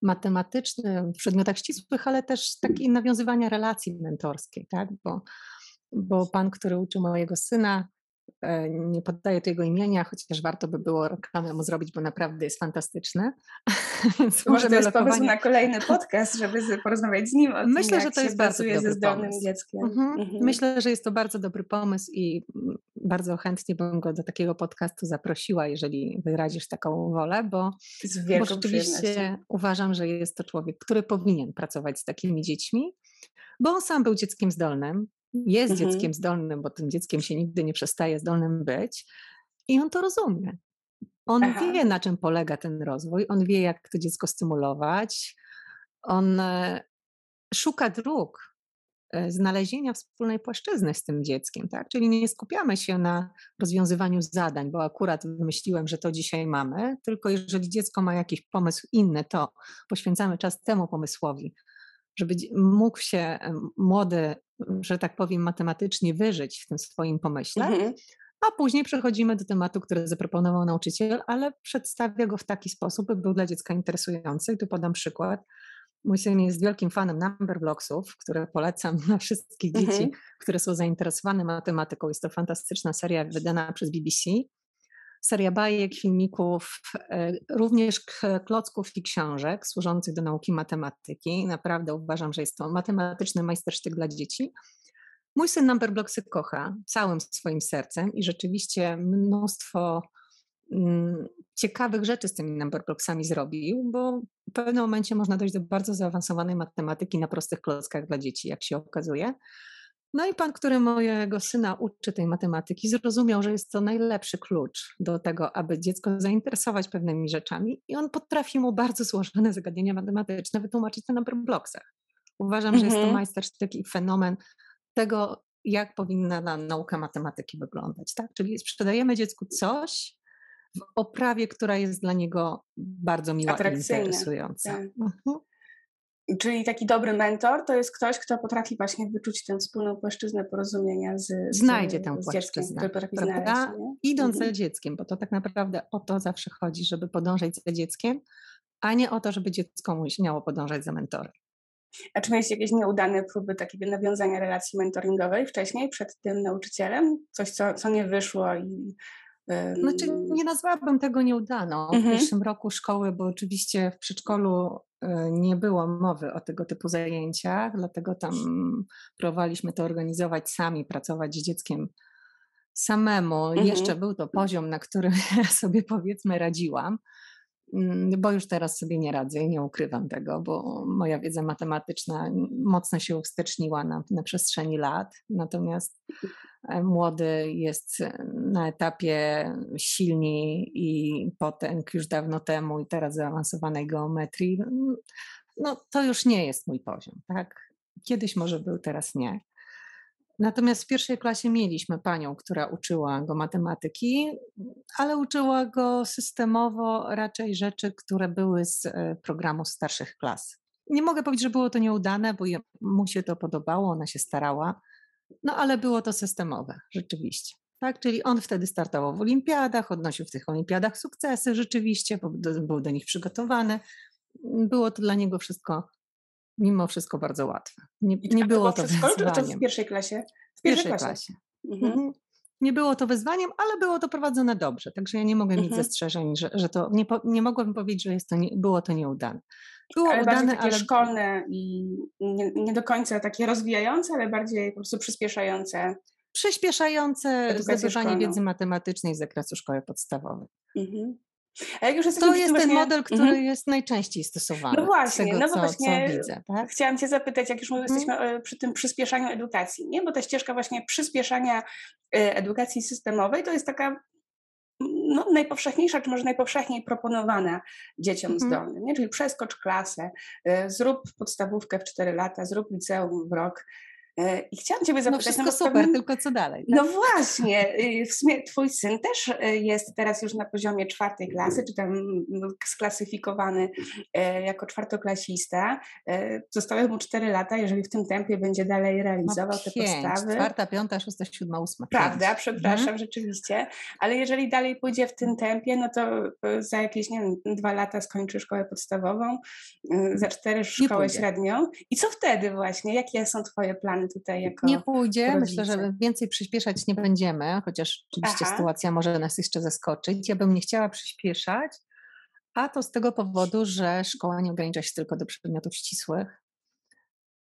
matematyczny w przedmiotach ścisłych, ale też taki nawiązywania relacji mentorskiej, tak? bo, bo pan, który uczył mojego syna, nie poddaję tego imienia, chociaż warto by było reklamę mu zrobić, bo naprawdę jest fantastyczny. Więc może to jest lokowanie... pomysł na kolejny podcast, żeby porozmawiać z nim o Myślę, tym, że to jest bardzo dobry ze zdolnym pomysł. dzieckiem. Mhm. Mhm. Myślę, że jest to bardzo dobry pomysł i bardzo chętnie bym go do takiego podcastu zaprosiła, jeżeli wyrazisz taką wolę, bo, bo rzeczywiście uważam, że jest to człowiek, który powinien pracować z takimi dziećmi, bo on sam był dzieckiem zdolnym, jest mhm. dzieckiem zdolnym, bo tym dzieckiem się nigdy nie przestaje zdolnym być i on to rozumie. On Aha. wie, na czym polega ten rozwój, on wie, jak to dziecko stymulować, on e, szuka dróg e, znalezienia wspólnej płaszczyzny z tym dzieckiem, tak? Czyli nie skupiamy się na rozwiązywaniu zadań, bo akurat wymyśliłem, że to dzisiaj mamy, tylko jeżeli dziecko ma jakiś pomysł inny, to poświęcamy czas temu pomysłowi, żeby mógł się młody, że tak powiem, matematycznie wyżyć w tym swoim pomyśle. Mhm. A później przechodzimy do tematu, który zaproponował nauczyciel, ale przedstawia go w taki sposób, by był dla dziecka interesujący. I tu podam przykład. Mój syn jest wielkim fanem number blocksów, które polecam dla wszystkich dzieci, mhm. które są zainteresowane matematyką. Jest to fantastyczna seria wydana przez BBC seria bajek, filmików, e, również klocków i książek służących do nauki matematyki. Naprawdę uważam, że jest to matematyczny majstersztyk dla dzieci. Mój syn Numberblocksy kocha całym swoim sercem i rzeczywiście mnóstwo mm, ciekawych rzeczy z tymi numberblocksami zrobił, bo w pewnym momencie można dojść do bardzo zaawansowanej matematyki na prostych klockach dla dzieci, jak się okazuje. No i pan, który mojego syna uczy tej matematyki, zrozumiał, że jest to najlepszy klucz do tego, aby dziecko zainteresować pewnymi rzeczami i on potrafi mu bardzo złożone zagadnienia matematyczne wytłumaczyć na number blocksach. Uważam, że jest to mhm. majstersztyk i fenomen tego, jak powinna nauka matematyki wyglądać. Tak? Czyli sprzedajemy dziecku coś w oprawie, która jest dla niego bardzo miła i interesująca. Tak. Mhm. Czyli taki dobry mentor to jest ktoś, kto potrafi właśnie wyczuć tę wspólną płaszczyznę porozumienia z, Znajdzie tę płaszczyznę, prawda? Idąc mhm. za dzieckiem, bo to tak naprawdę o to zawsze chodzi, żeby podążać za dzieckiem, a nie o to, żeby dziecko miało podążać za mentorem. A czy mieliście jakieś nieudane próby takiego nawiązania relacji mentoringowej wcześniej, przed tym nauczycielem? Coś, co, co nie wyszło i znaczy, nie nazwałabym tego nieudaną. W mhm. pierwszym roku szkoły, bo oczywiście w przedszkolu e, nie było mowy o tego typu zajęciach, dlatego tam próbowaliśmy to organizować sami, pracować z dzieckiem samemu. Mhm. Jeszcze był to poziom, na którym ja sobie powiedzmy radziłam. Mm, bo już teraz sobie nie radzę i nie ukrywam tego, bo moja wiedza matematyczna mocno się usteczniła na, na przestrzeni lat. Natomiast e, młody jest na etapie silni i potęg już dawno temu i teraz zaawansowanej geometrii. No to już nie jest mój poziom, tak? Kiedyś może był, teraz nie. Natomiast w pierwszej klasie mieliśmy panią, która uczyła go matematyki, ale uczyła go systemowo raczej rzeczy, które były z e, programu starszych klas. Nie mogę powiedzieć, że było to nieudane, bo mu się to podobało, ona się starała, no ale było to systemowe, rzeczywiście. Tak, czyli on wtedy startował w olimpiadach, odnosił w tych olimpiadach sukcesy rzeczywiście, bo był do nich przygotowany. Było to dla niego wszystko mimo wszystko bardzo łatwe. Nie, nie było to wyzwaniem. Czy to w pierwszej klasie? W pierwszej, pierwszej klasie. klasie. Mhm. Nie było to wyzwaniem, ale było to prowadzone dobrze, także ja nie mogę mieć mhm. zastrzeżeń, że, że to nie, po, nie mogłabym powiedzieć, że jest to nie, było to nieudane. Było ale udane, takie ale szkolne i nie, nie, do końca takie rozwijające, ale bardziej po prostu przyspieszające. Przyspieszające zdobywanie wiedzy matematycznej z zakresu szkoły podstawowej. Mhm. A jak już to jest ten model, który -hmm. jest najczęściej stosowany. No właśnie, tego, no bo co, właśnie co widzę, tak? chciałam Cię zapytać, jak już -hmm. jesteśmy e, przy tym przyspieszaniu edukacji, nie? Bo ta ścieżka właśnie przyspieszania e, edukacji systemowej to jest taka no, najpowszechniejsza, czy może najpowszechniej proponowana dzieciom mhm. zdolnym, nie? czyli przeskocz klasę, y, zrób podstawówkę w 4 lata, zrób liceum w rok, E, I chciałam Ciebie no zapytać. No wszystko super, pewnym... tylko co dalej? Tak? No właśnie, y, w sumie Twój syn też y, jest teraz już na poziomie czwartej klasy, czy tam sklasyfikowany e, jako czwartoklasista. E, zostały mu cztery lata, jeżeli w tym tempie będzie dalej realizował no, te pięć, podstawy. Czwarta, piąta, szósta, siódma, ósma. Prawda, pięć. przepraszam, mhm. rzeczywiście. Ale jeżeli dalej pójdzie w tym tempie, no to za jakieś, nie wiem, dwa lata skończy szkołę podstawową, za cztery szkołę średnią. I co wtedy właśnie? Jakie są Twoje plany tutaj jako Nie pójdzie, rodzice. myślę, że więcej przyspieszać nie będziemy, chociaż oczywiście Aha. sytuacja może nas jeszcze zaskoczyć. Ja bym nie chciała przyspieszać, a to z tego powodu, że szkoła nie ogranicza się tylko do przedmiotów ścisłych,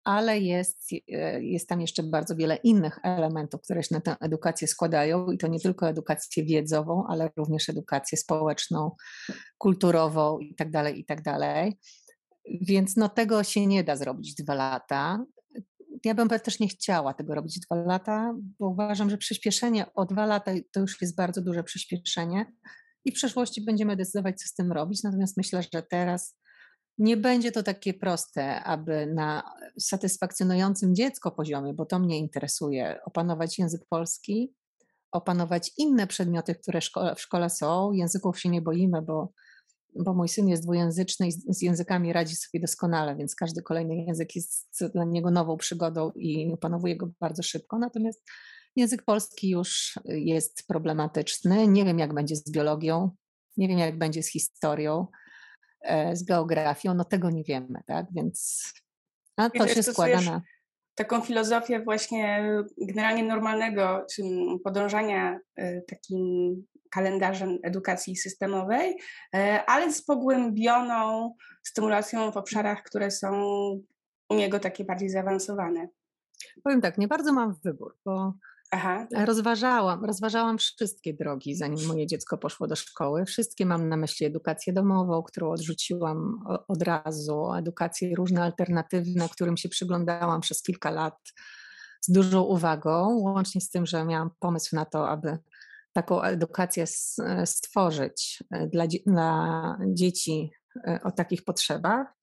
ale jest, e, jest tam jeszcze bardzo wiele innych elementów, które się na tę edukację składają i to nie tylko edukację wiedzową, ale również edukację społeczną, kulturową itd., tak itd. Tak Więc no, tego się nie da zrobić dwa lata ja bym też nie chciała tego robić dwa lata, bo uważam, że przyspieszenie o dwa lata to już jest bardzo duże przyspieszenie i w przyszłości będziemy decydować, co z tym robić. Natomiast myślę, że teraz nie będzie to takie proste, aby na satysfakcjonującym dziecko poziomie, bo to mnie interesuje, opanować język polski, opanować inne przedmioty, które w szkole są. Języków się nie boimy, bo bo mój syn jest dwujęzyczny i z językami radzi sobie doskonale, więc każdy kolejny język jest dla niego nową przygodą i opanowuje go bardzo szybko. Natomiast język polski już jest problematyczny. Nie wiem, jak będzie z biologią, nie wiem, jak będzie z historią, e, z geografią, no tego nie wiemy, tak? Więc a to się składa na taką filozofię właśnie generalnie normalnego, podążania e, takim kalendarzem edukacji systemowej, e, ale z pogłębioną stymulacją w obszarach, które są u niego takie bardziej zaawansowane. Powiem tak, nie bardzo mam wybór, bo Aha. rozważałam, rozważałam wszystkie drogi, zanim moje dziecko poszło do szkoły. Wszystkie mam na myśli edukację domową, którą odrzuciłam od razu, edukacje różne alternatywne, którym się przyglądałam przez kilka lat z dużą uwagą, łącznie z tym, że miałam pomysł na to, aby taką edukację stworzyć e, dla, dla dzieci e, o takich potrzebach.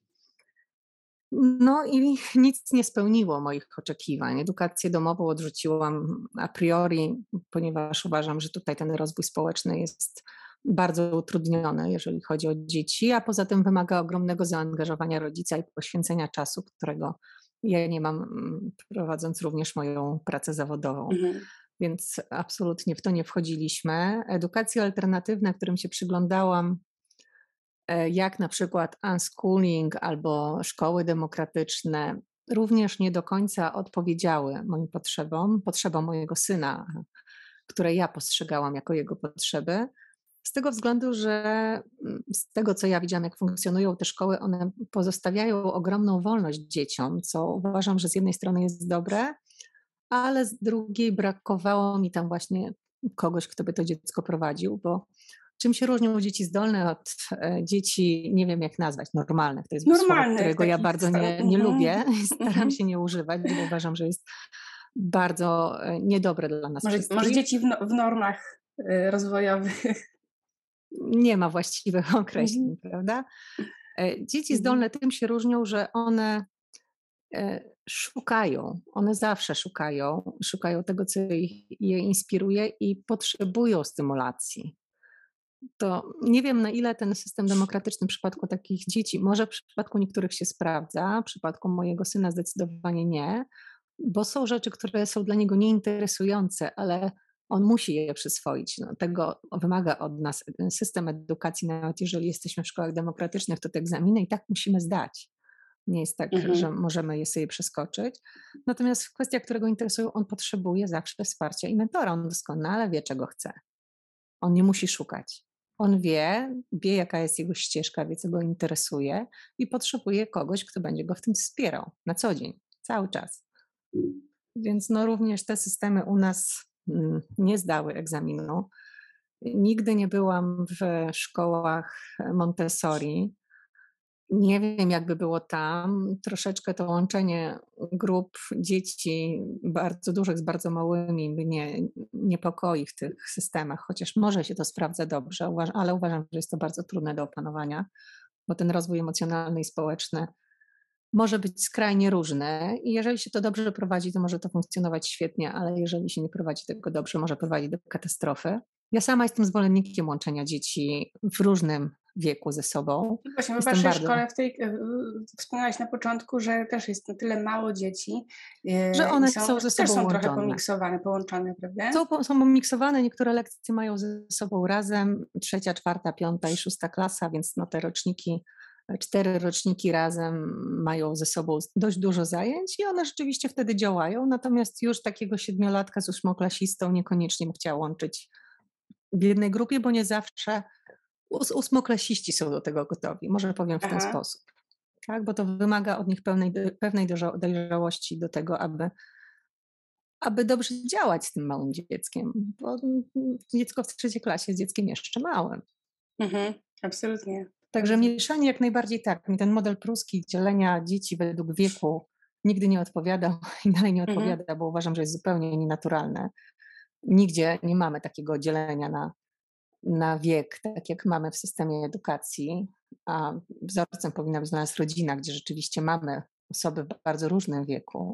No i nic nie spełniło moich oczekiwań. Edukację domową odrzuciłam a priori, ponieważ uważam, że tutaj ten rozwój społeczny jest bardzo utrudniony, jeżeli chodzi o dzieci, a poza tym wymaga ogromnego zaangażowania rodzica i poświęcenia czasu, którego ja nie mam, prowadząc również moją pracę zawodową. Mhm więc absolutnie w to nie wchodziliśmy. Edukacje alternatywne, którym się przyglądałam, jak na przykład unschooling albo szkoły demokratyczne, również nie do końca odpowiedziały moim potrzebom, potrzebom mojego syna, które ja postrzegałam jako jego potrzeby. Z tego względu, że mm, z tego, co ja widziałam, jak funkcjonują te szkoły, one pozostawiają ogromną wolność dzieciom, co uważam, że z jednej strony jest dobre, ale z drugiej brakowało mi tam właśnie kogoś, kto by to dziecko prowadził, bo czym się różnią dzieci zdolne od e, dzieci, nie wiem jak nazwać, normalnych. To jest Normalne, słowo, którego ja bardzo nie, nie lubię. Mhm. Staram się nie używać, bo uważam, że jest bardzo e, niedobre dla nas Może, może dzieci w, no, w, normach e, rozwojowych. Nie ma właściwych określeń, mhm. prawda? Dzieci mhm. zdolne tym się różnią, że one szukają, one zawsze szukają, szukają tego, co je inspiruje i potrzebują stymulacji. To nie wiem, na ile ten system demokratyczny w przypadku takich dzieci, może w przypadku niektórych się sprawdza, w przypadku mojego syna zdecydowanie nie, bo są rzeczy, które są dla niego nieinteresujące, ale on musi je przyswoić. No, tego wymaga od nas system edukacji, nawet jeżeli jesteśmy w szkołach demokratycznych, to te egzaminy i tak musimy zdać. Nie jest tak, mhm. że możemy je sobie przeskoczyć. Natomiast w kwestiach, które go interesują, on potrzebuje zawsze wsparcia i mentora. On doskonale wie, czego chce. On nie musi szukać. On wie, wie, jaka jest jego ścieżka, wie, co go interesuje i potrzebuje kogoś, kto będzie go w tym wspierał na co dzień, cały czas. Więc no również te systemy u nas mm, nie zdały egzaminu. Nigdy nie byłam w szkołach Montessori, Nie wiem, jakby było tam. Troszeczkę to łączenie grup dzieci bardzo dużych z bardzo małymi mnie niepokoi w tych systemach, chociaż może się to sprawdza dobrze, ale uważam, że jest to bardzo trudne do opanowania, bo ten rozwój emocjonalny i społeczny może być skrajnie różny i jeżeli się to dobrze prowadzi, to może to funkcjonować świetnie, ale jeżeli się nie prowadzi tego dobrze, może prowadzić do katastrofy. Ja sama jestem zwolennikiem łączenia dzieci w różnym wieku ze sobą. Właśnie, w waszej bardzo... szkole, w tej, e, wspomniałaś na początku, że też jest na tyle mało dzieci, e, że one są, są ze sobą są łączone. trochę pomiksowane, połączone, prawda? Są, są pomiksowane, niektóre lekcje mają ze sobą razem, trzecia, czwarta, piąta i szósta klasa, więc no te roczniki cztery roczniki razem mają ze sobą dość dużo zajęć i one rzeczywiście wtedy działają, natomiast już takiego siedmiolatka z ósmoklasistą niekoniecznie bym chciała łączyć w jednej grupie, bo nie zawsze ósmoklasiści są do tego gotowi, może powiem w ten Aha. sposób. Tak, bo to wymaga od nich pewnej, pewnej dojrzałości do tego, aby, aby dobrze działać z tym małym dzieckiem, bo dziecko w trzeciej klasie jest dzieckiem jeszcze małym. Mhm, absolutnie. Także mieszanie jak najbardziej tak. Mi ten model pruski dzielenia dzieci według wieku nigdy nie odpowiadał i dalej nie mhm. odpowiada, mhm. bo uważam, że jest zupełnie nienaturalne. Nigdzie nie mamy takiego dzielenia na, na wiek, tak jak mamy w systemie edukacji, a wzorcem powinna być dla nas rodzina, gdzie rzeczywiście mamy osoby w bardzo różnym wieku.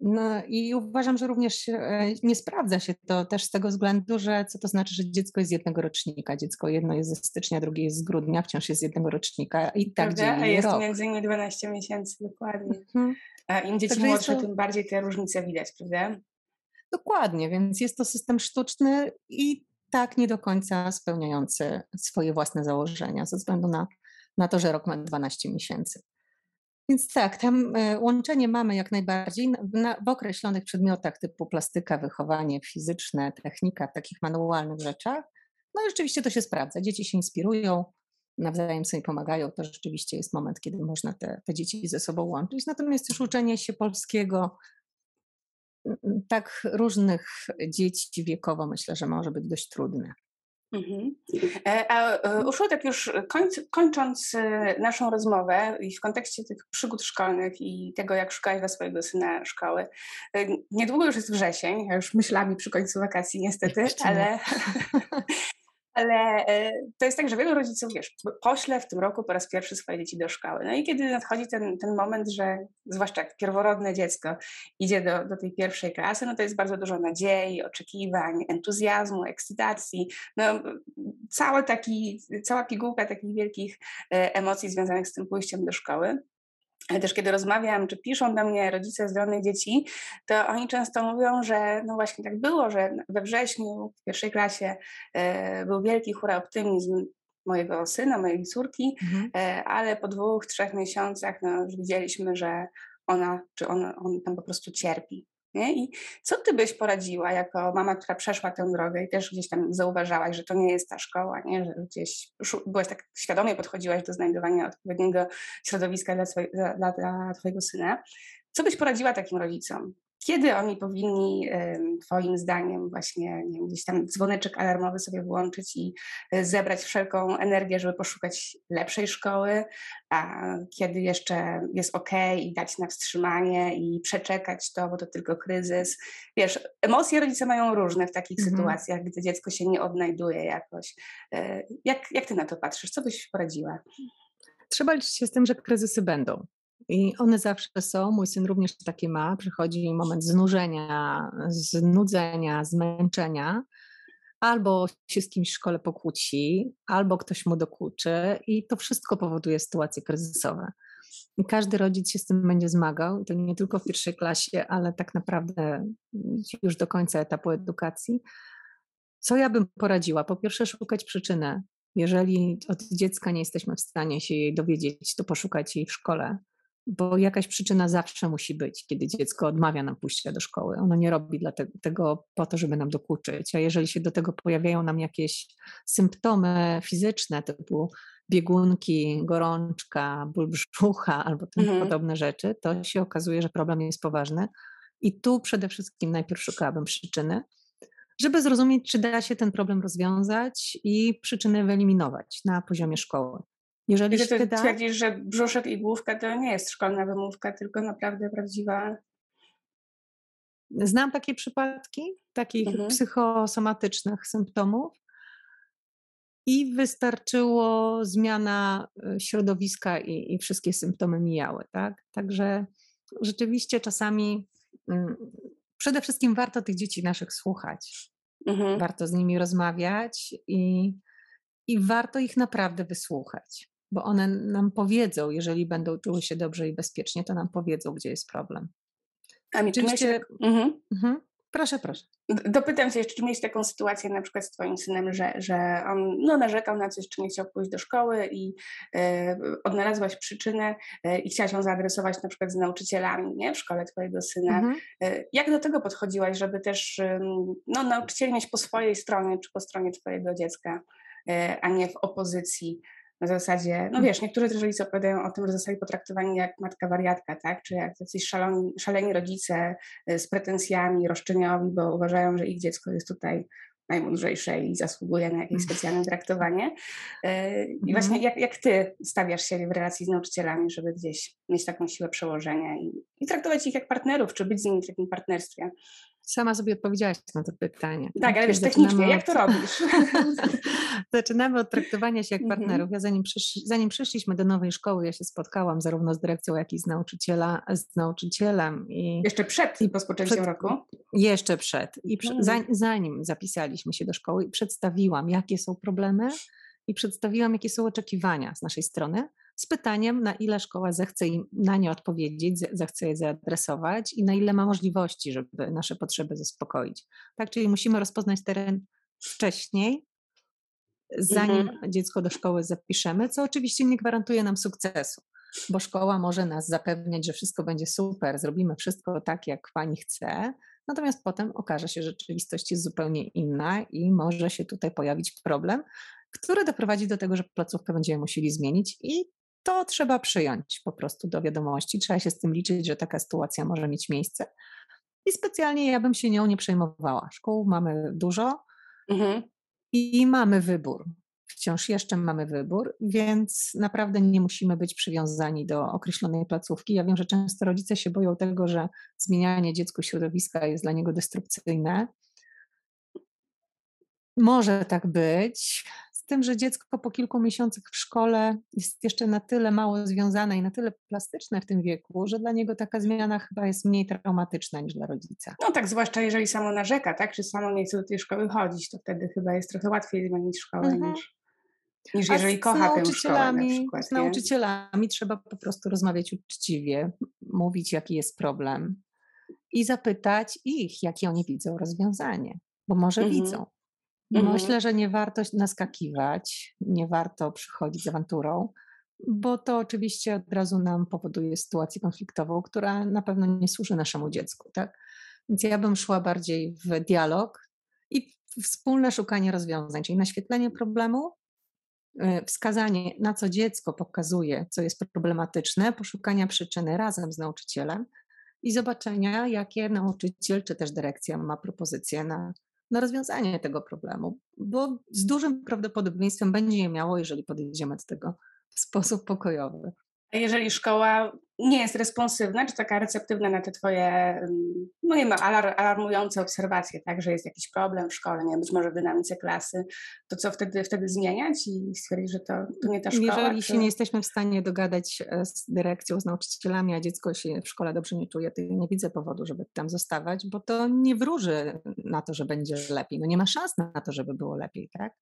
No i uważam, że również e, nie sprawdza się to też z tego względu, że co to znaczy, że dziecko jest z jednego rocznika. Dziecko jedno jest ze stycznia, drugie jest z grudnia, wciąż jest z jednego rocznika i tak Prawda? A jest rok. między innymi 12 miesięcy, dokładnie. Mhm. A im dzieci Także młodsze, to... tym bardziej te różnice widać, prawda? Dokładnie, więc jest to system sztuczny i tak nie do końca spełniający swoje własne założenia ze względu na, na to, że rok ma 12 miesięcy. Więc tak, tam e, łączenie mamy jak najbardziej na, w określonych przedmiotach typu plastyka, wychowanie fizyczne, technika, w takich manualnych rzeczach. No i rzeczywiście to się sprawdza. Dzieci się inspirują, nawzajem sobie pomagają. To rzeczywiście jest moment, kiedy można te, te dzieci ze sobą łączyć. Natomiast już uczenie się polskiego, tak różnych dzieci wiekowo myślę, że może być dość trudne. Mhm. E, a e, Uszu, tak już końc, kończąc e, naszą rozmowę i w kontekście tych przygód szkolnych i tego, jak szukałeś dla swojego syna szkoły, niedługo już jest wrzesień, ja już myślami przy końcu wakacji niestety, ale ale e, to jest tak, że wielu rodziców, wiesz, pośle w tym roku po raz pierwszy swoje dzieci do szkoły. No i kiedy nadchodzi ten, ten moment, że zwłaszcza jak pierworodne dziecko idzie do, do tej pierwszej klasy, no to jest bardzo dużo nadziei, oczekiwań, entuzjazmu, ekscytacji, no cały taki, cała pigułka takich wielkich e, emocji związanych z tym pójściem do szkoły. Ale też kiedy rozmawiam, czy piszą do mnie rodzice zdolnych dzieci, to oni często mówią, że no właśnie tak było, że we wrześniu w pierwszej klasie e, był wielki hura optymizm mojego syna, mojej córki, mhm. e, ale po dwóch, trzech miesiącach no, już widzieliśmy, że ona, czy on, on tam po prostu cierpi. Nie? I co ty byś poradziła jako mama, która przeszła tę drogę i też gdzieś tam zauważałaś, że to nie jest ta szkoła, nie? że gdzieś byłaś tak świadomie podchodziłaś do znajdowania odpowiedniego środowiska dla, dla, dla twojego syna. Co byś poradziła takim rodzicom? Kiedy oni powinni, Twoim zdaniem, właśnie wiem, gdzieś tam dzwoneczek alarmowy sobie włączyć i e, zebrać wszelką energię, żeby poszukać lepszej szkoły, a kiedy jeszcze jest ok i dać na wstrzymanie i przeczekać to, bo to tylko kryzys. Wiesz, emocje rodzice mają różne w takich mhm. sytuacjach, gdy dziecko się nie odnajduje jakoś. E, jak, jak Ty na to patrzysz? Co byś poradziła? Trzeba liczyć się z tym, że kryzysy będą. I one zawsze są. Mój syn również takie ma. Przychodzi moment znużenia, znudzenia, zmęczenia. Albo się z kimś w szkole pokłóci, albo ktoś mu dokuczy, i to wszystko powoduje sytuacje kryzysowe. I każdy rodzic się z tym będzie zmagał, to nie tylko w pierwszej klasie, ale tak naprawdę już do końca etapu edukacji. Co ja bym poradziła? Po pierwsze, szukać przyczyny. Jeżeli od dziecka nie jesteśmy w stanie się jej dowiedzieć, to poszukać jej w szkole bo jakaś przyczyna zawsze musi być, kiedy dziecko odmawia nam pójścia do szkoły. Ono nie robi tego po to, żeby nam dokuczyć, a jeżeli się do tego pojawiają nam jakieś symptomy fizyczne, typu biegunki, gorączka, ból brzucha albo tym mhm. podobne rzeczy, to się okazuje, że problem jest poważny. I tu przede wszystkim najpierw szukałabym przyczyny, żeby zrozumieć, czy da się ten problem rozwiązać i przyczyny wyeliminować na poziomie szkoły. Jeżeli Kiedy się da... twierdzisz, że brzuszek i główka to nie jest szkolna wymówka, tylko naprawdę prawdziwa Znam takie przypadki, takich mhm. psychosomatycznych symptomów, i wystarczyło zmiana e, środowiska i, i, wszystkie symptomy mijały. Tak? Także rzeczywiście czasami mm, przede wszystkim warto tych dzieci naszych słuchać. Mhm. Warto z nimi rozmawiać i, i warto ich naprawdę wysłuchać, bo one nam powiedzą, jeżeli będą czuły się dobrze i bezpiecznie, to nam powiedzą, gdzie jest problem. A mi Oczywiście. Mhm. Mhm. Proszę, proszę. Dopytam się jeszcze, czy miałeś taką sytuację na przykład z twoim synem, że, że on no, narzekał na coś, czy nie chciał pójść do szkoły i e, odnalazłaś przyczynę e, i chciałaś ją zaadresować na przykład z nauczycielami nie? w szkole twojego syna. Mhm. E, jak do tego podchodziłaś, żeby też no, nauczycieli mieć po swojej stronie, czy po stronie twojego dziecka, a nie w opozycji na zasadzie, no wiesz, niektórzy też rodzice opowiadają o tym, że zostali potraktowani jak matka wariatka, tak? Czy jak jacyś szaloni, szaleni rodzice y, z pretensjami roszczeniowi, bo uważają, że ich dziecko jest tutaj najmądrzejsze i zasługuje na jakieś mm. specjalne traktowanie. Y, I właśnie mhm. jak, jak ty stawiasz się w relacji z nauczycielami, żeby gdzieś mieć taką siłę przełożenia i, i traktować ich jak partnerów, czy być z nimi w takim partnerstwie? Sama sobie odpowiedziałaś na to pytanie. Tak, ale wiesz, technicznie, jak to robisz? zaczynamy od traktowania się jak mhm. partnerów. Ja zanim, przysz... zanim przyszliśmy do nowej szkoły, ja się spotkałam zarówno z dyrekcją, jak i z, nauczyciela, z nauczycielem. I... Jeszcze przed i rozpoczęciem roku? Jeszcze przed. I przy... Mhm. zanim zapisaliśmy się do szkoły, przedstawiłam, jakie są problemy i przedstawiłam, jakie są oczekiwania z naszej strony z pytaniem, na ile szkoła zechce im na nie odpowiedzieć, zechce je zaadresować i na ile ma możliwości, żeby nasze potrzeby zaspokoić. Tak, czyli musimy rozpoznać teren wcześniej, zanim mhm. dziecko do szkoły zapiszemy, co oczywiście nie gwarantuje nam sukcesu, bo szkoła może nas zapewniać, że wszystko będzie super, zrobimy wszystko tak, jak pani chce, natomiast potem okaże się, że rzeczywistość jest zupełnie inna i może się tutaj pojawić problem, który doprowadzi do tego, że placówkę będziemy musieli zmienić i to trzeba przyjąć po prostu do wiadomości. Trzeba się z tym liczyć, że taka sytuacja może mieć miejsce. I specjalnie ja bym się nią nie przejmowała. Szkół mamy dużo mhm. i mamy wybór. Wciąż jeszcze mamy wybór, więc naprawdę nie musimy być przywiązani do określonej placówki. Ja wiem, że często rodzice się boją tego, że zmienianie dziecku środowiska jest dla niego destrukcyjne. Może tak być, tym, że dziecko po kilku miesiącach w szkole jest jeszcze na tyle mało związane i na tyle plastyczne w tym wieku, że dla niego taka zmiana chyba jest mniej traumatyczna niż dla rodzica. No tak, zwłaszcza jeżeli samo narzeka, tak? Czy samo nie chce do tej szkoły chodzić, to wtedy chyba jest trochę łatwiej zmienić szkołę mhm. niż, niż jeżeli kocha tę szkołę na. Z nauczycielami trzeba po prostu rozmawiać uczciwie, mówić jaki jest problem i zapytać ich, jakie oni widzą rozwiązanie, bo może mhm. widzą. Mhm. Myślę, że nie warto naskakiwać, nie warto przychodzić z awanturą, bo to oczywiście od razu nam powoduje sytuację konfliktową, która na pewno nie służy naszemu dziecku. Tak? Więc ja bym szła bardziej w dialog i wspólne szukanie rozwiązań, czyli naświetlenie problemu, y, wskazanie, na co dziecko pokazuje, co jest problematyczne, poszukania przyczyny razem z nauczycielem i zobaczenia, jakie nauczyciel czy też dyrekcja ma propozycje na na rozwiązanie tego problemu, bo z dużym prawdopodobieństwem będzie je miało, jeżeli podejdziemy do tego w sposób pokojowy. A jeżeli szkoła nie jest responsywna, czy taka receptywna na te twoje, no nie ma alarmujące obserwacje, tak, że jest jakiś problem w szkole, nie być może w dynamice klasy, to co wtedy, wtedy zmieniać i stwierdzić, że to, to nie ta szkoła? Jeżeli się nie jesteśmy w stanie dogadać e, z dyrekcją, z nauczycielami, a dziecko się w szkole dobrze nie czuje, to nie widzę powodu, żeby tam zostawać, bo to nie wróży na to, że będzie lepiej. No nie ma szans na to, żeby było lepiej, tak?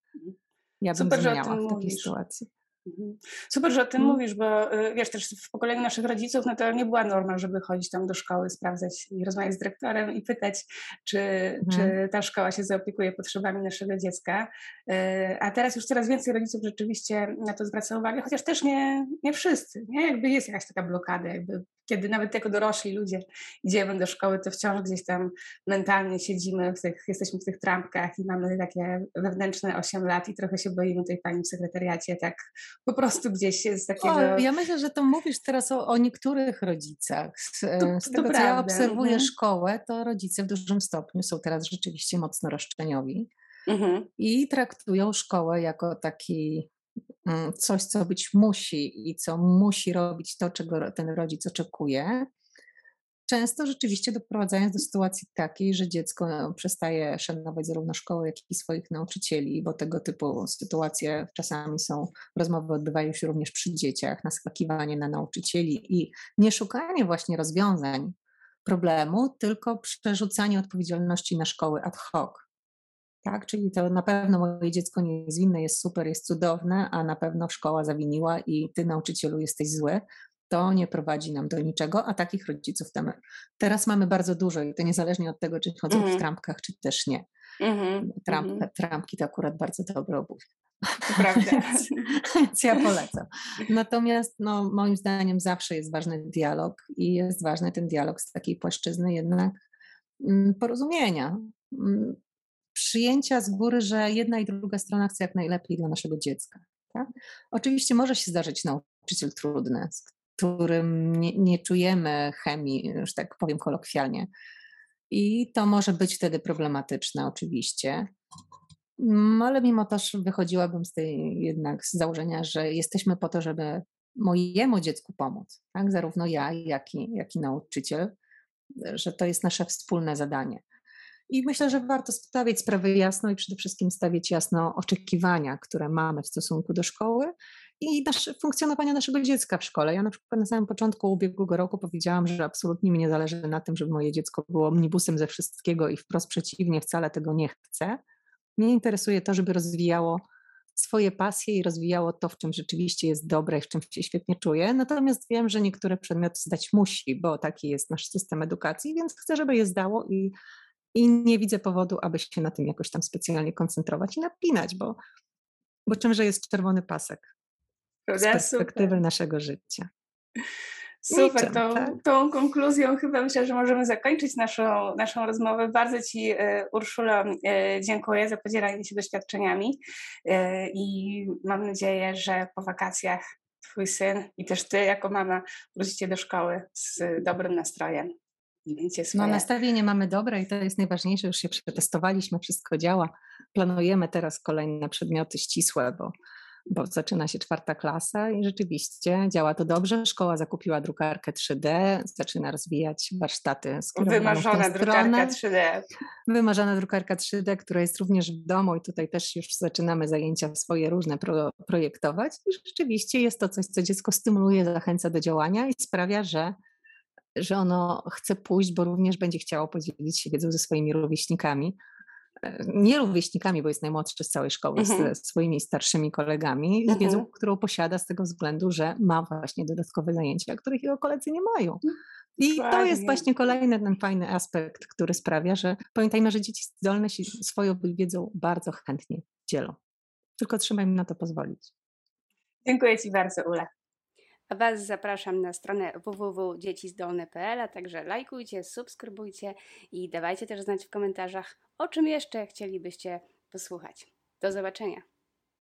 Ja bym Super, zmieniała w takiej mówisz. sytuacji. Mhm. Super, że o tym mm. mówisz, bo y, wiesz, też w pokoleniu naszych rodziców, no to nie była norma, żeby chodzić tam do szkoły, sprawdzać i rozmawiać z dyrektorem i pytać, czy, czy mhm. ta szkoła się zaopiekuje potrzebami naszego dziecka. Y, a teraz już coraz więcej rodziców rzeczywiście na to zwraca uwagę, chociaż też nie, nie wszyscy, nie? Jakby jest jakaś taka blokada, jakby kiedy nawet jako dorośli ludzie idziemy do szkoły, to wciąż gdzieś tam mentalnie siedzimy, w tych, jesteśmy w tych trampkach i mamy takie wewnętrzne 8 lat i trochę się boimy tej pani w sekretariacie, tak po prostu gdzieś jest takiego... O, ja myślę, że to mówisz teraz o, o niektórych rodzicach. Z, to, z tego, co ja obserwuję mhm. szkołę, to rodzice w dużym stopniu są teraz rzeczywiście mocno roszczeniowi mhm. i traktują szkołę jako taki coś, co być musi i co musi robić to, czego ten rodzic oczekuje, często rzeczywiście doprowadzając do sytuacji takiej, że dziecko no, przestaje szanować zarówno szkołę, jak i swoich nauczycieli, bo tego typu sytuacje czasami są, rozmowy odbywają się również przy dzieciach, naskakiwanie na nauczycieli i nie szukanie właśnie rozwiązań problemu, tylko przerzucanie odpowiedzialności na szkoły ad hoc. Tak, czyli to na pewno moje dziecko nie jest winne, jest super, jest cudowne, a na pewno szkoła zawiniła i ty nauczycielu jesteś zły to nie prowadzi nam do niczego, a takich rodziców tam teraz mamy bardzo dużo i to niezależnie od tego, czy chodzą mm. w mhm. trampkach, czy też nie. Mm-hmm. Tramp, mm-hmm. Trampki to akurat bardzo dobre obuwie. Prawda. więc, więc ja polecam. Natomiast no, moim zdaniem zawsze jest ważny dialog i jest ważny ten dialog z takiej płaszczyzny jednak mm, porozumienia. Przyjęcia z góry, że jedna i druga strona chce jak najlepiej dla naszego dziecka. Tak? Oczywiście może się zdarzyć nauczyciel trudny, z którym nie, nie czujemy chemii, już tak powiem kolokwialnie. I to może być wtedy problematyczne, oczywiście. Mm, ale mimo to wychodziłabym z tej jednak z założenia, że jesteśmy po to, żeby mojemu dziecku pomóc, tak? zarówno ja, jak i, jak i nauczyciel, że to jest nasze wspólne zadanie. I myślę, że warto stawiać sprawy jasno i przede wszystkim stawiać jasno oczekiwania, które mamy w stosunku do szkoły i nasze, funkcjonowania naszego dziecka w szkole. Ja na przykład na samym początku ubiegłego roku powiedziałam, że absolutnie mi nie zależy na tym, żeby moje dziecko było omnibusem ze wszystkiego i wprost przeciwnie, wcale tego nie chcę. Mnie interesuje to, żeby rozwijało swoje pasje i rozwijało to, w czym rzeczywiście jest dobre i w czym się świetnie czuje. Natomiast wiem, że niektóre przedmioty zdać musi, bo taki jest nasz system edukacji, więc chcę, żeby je zdało i, i nie widzę powodu, aby się na tym jakoś tam specjalnie koncentrować i napinać, bo, bo czymże jest czerwony pasek? z perspektywy Super. naszego życia. Super, Niczym, tą, tak? tą konkluzją chyba myślę, że możemy zakończyć naszą, naszą rozmowę. Bardzo Ci, e, Urszula, e, dziękuję za podzielanie się doświadczeniami e, i mam nadzieję, że po wakacjach Twój syn i też Ty jako mama wrócicie do szkoły z dobrym nastrojem. No nastawienie mamy dobre i to jest najważniejsze, już się przetestowaliśmy, wszystko działa. Planujemy teraz kolejne przedmioty ścisłe, bo bo zaczyna się czwarta klasa i rzeczywiście działa to dobrze. Szkoła zakupiła drukarkę 3D, zaczyna rozwijać warsztaty. Wymarzona drukarka 3D. Wymarzona drukarka 3D, która jest również w domu i tutaj też już zaczynamy zajęcia swoje różne pro, projektować. I rzeczywiście jest to coś, co dziecko stymuluje, zachęca do działania i sprawia, że że ono chce pójść, bo również będzie chciało podzielić się wiedzą ze swoimi rówieśnikami nie rówieśnikami, bo jest najmłodszy z całej szkoły, mhm. z swoimi starszymi kolegami, mhm. z wiedzą, którą posiada z tego względu, że ma właśnie dodatkowe zajęcia, których jego koledzy nie mają. I to jest właśnie kolejny ten fajny aspekt, który sprawia, że pamiętajmy, że dzieci zdolne się swoją wiedzą bardzo chętnie dzielą. Tylko trzeba im na to pozwolić. Dziękuję Ci bardzo, Ula. Was zapraszam na stronę www.dziecizdolne.pl, a także lajkujcie, subskrybujcie i dawajcie też znać w komentarzach, o czym jeszcze chcielibyście posłuchać. Do zobaczenia.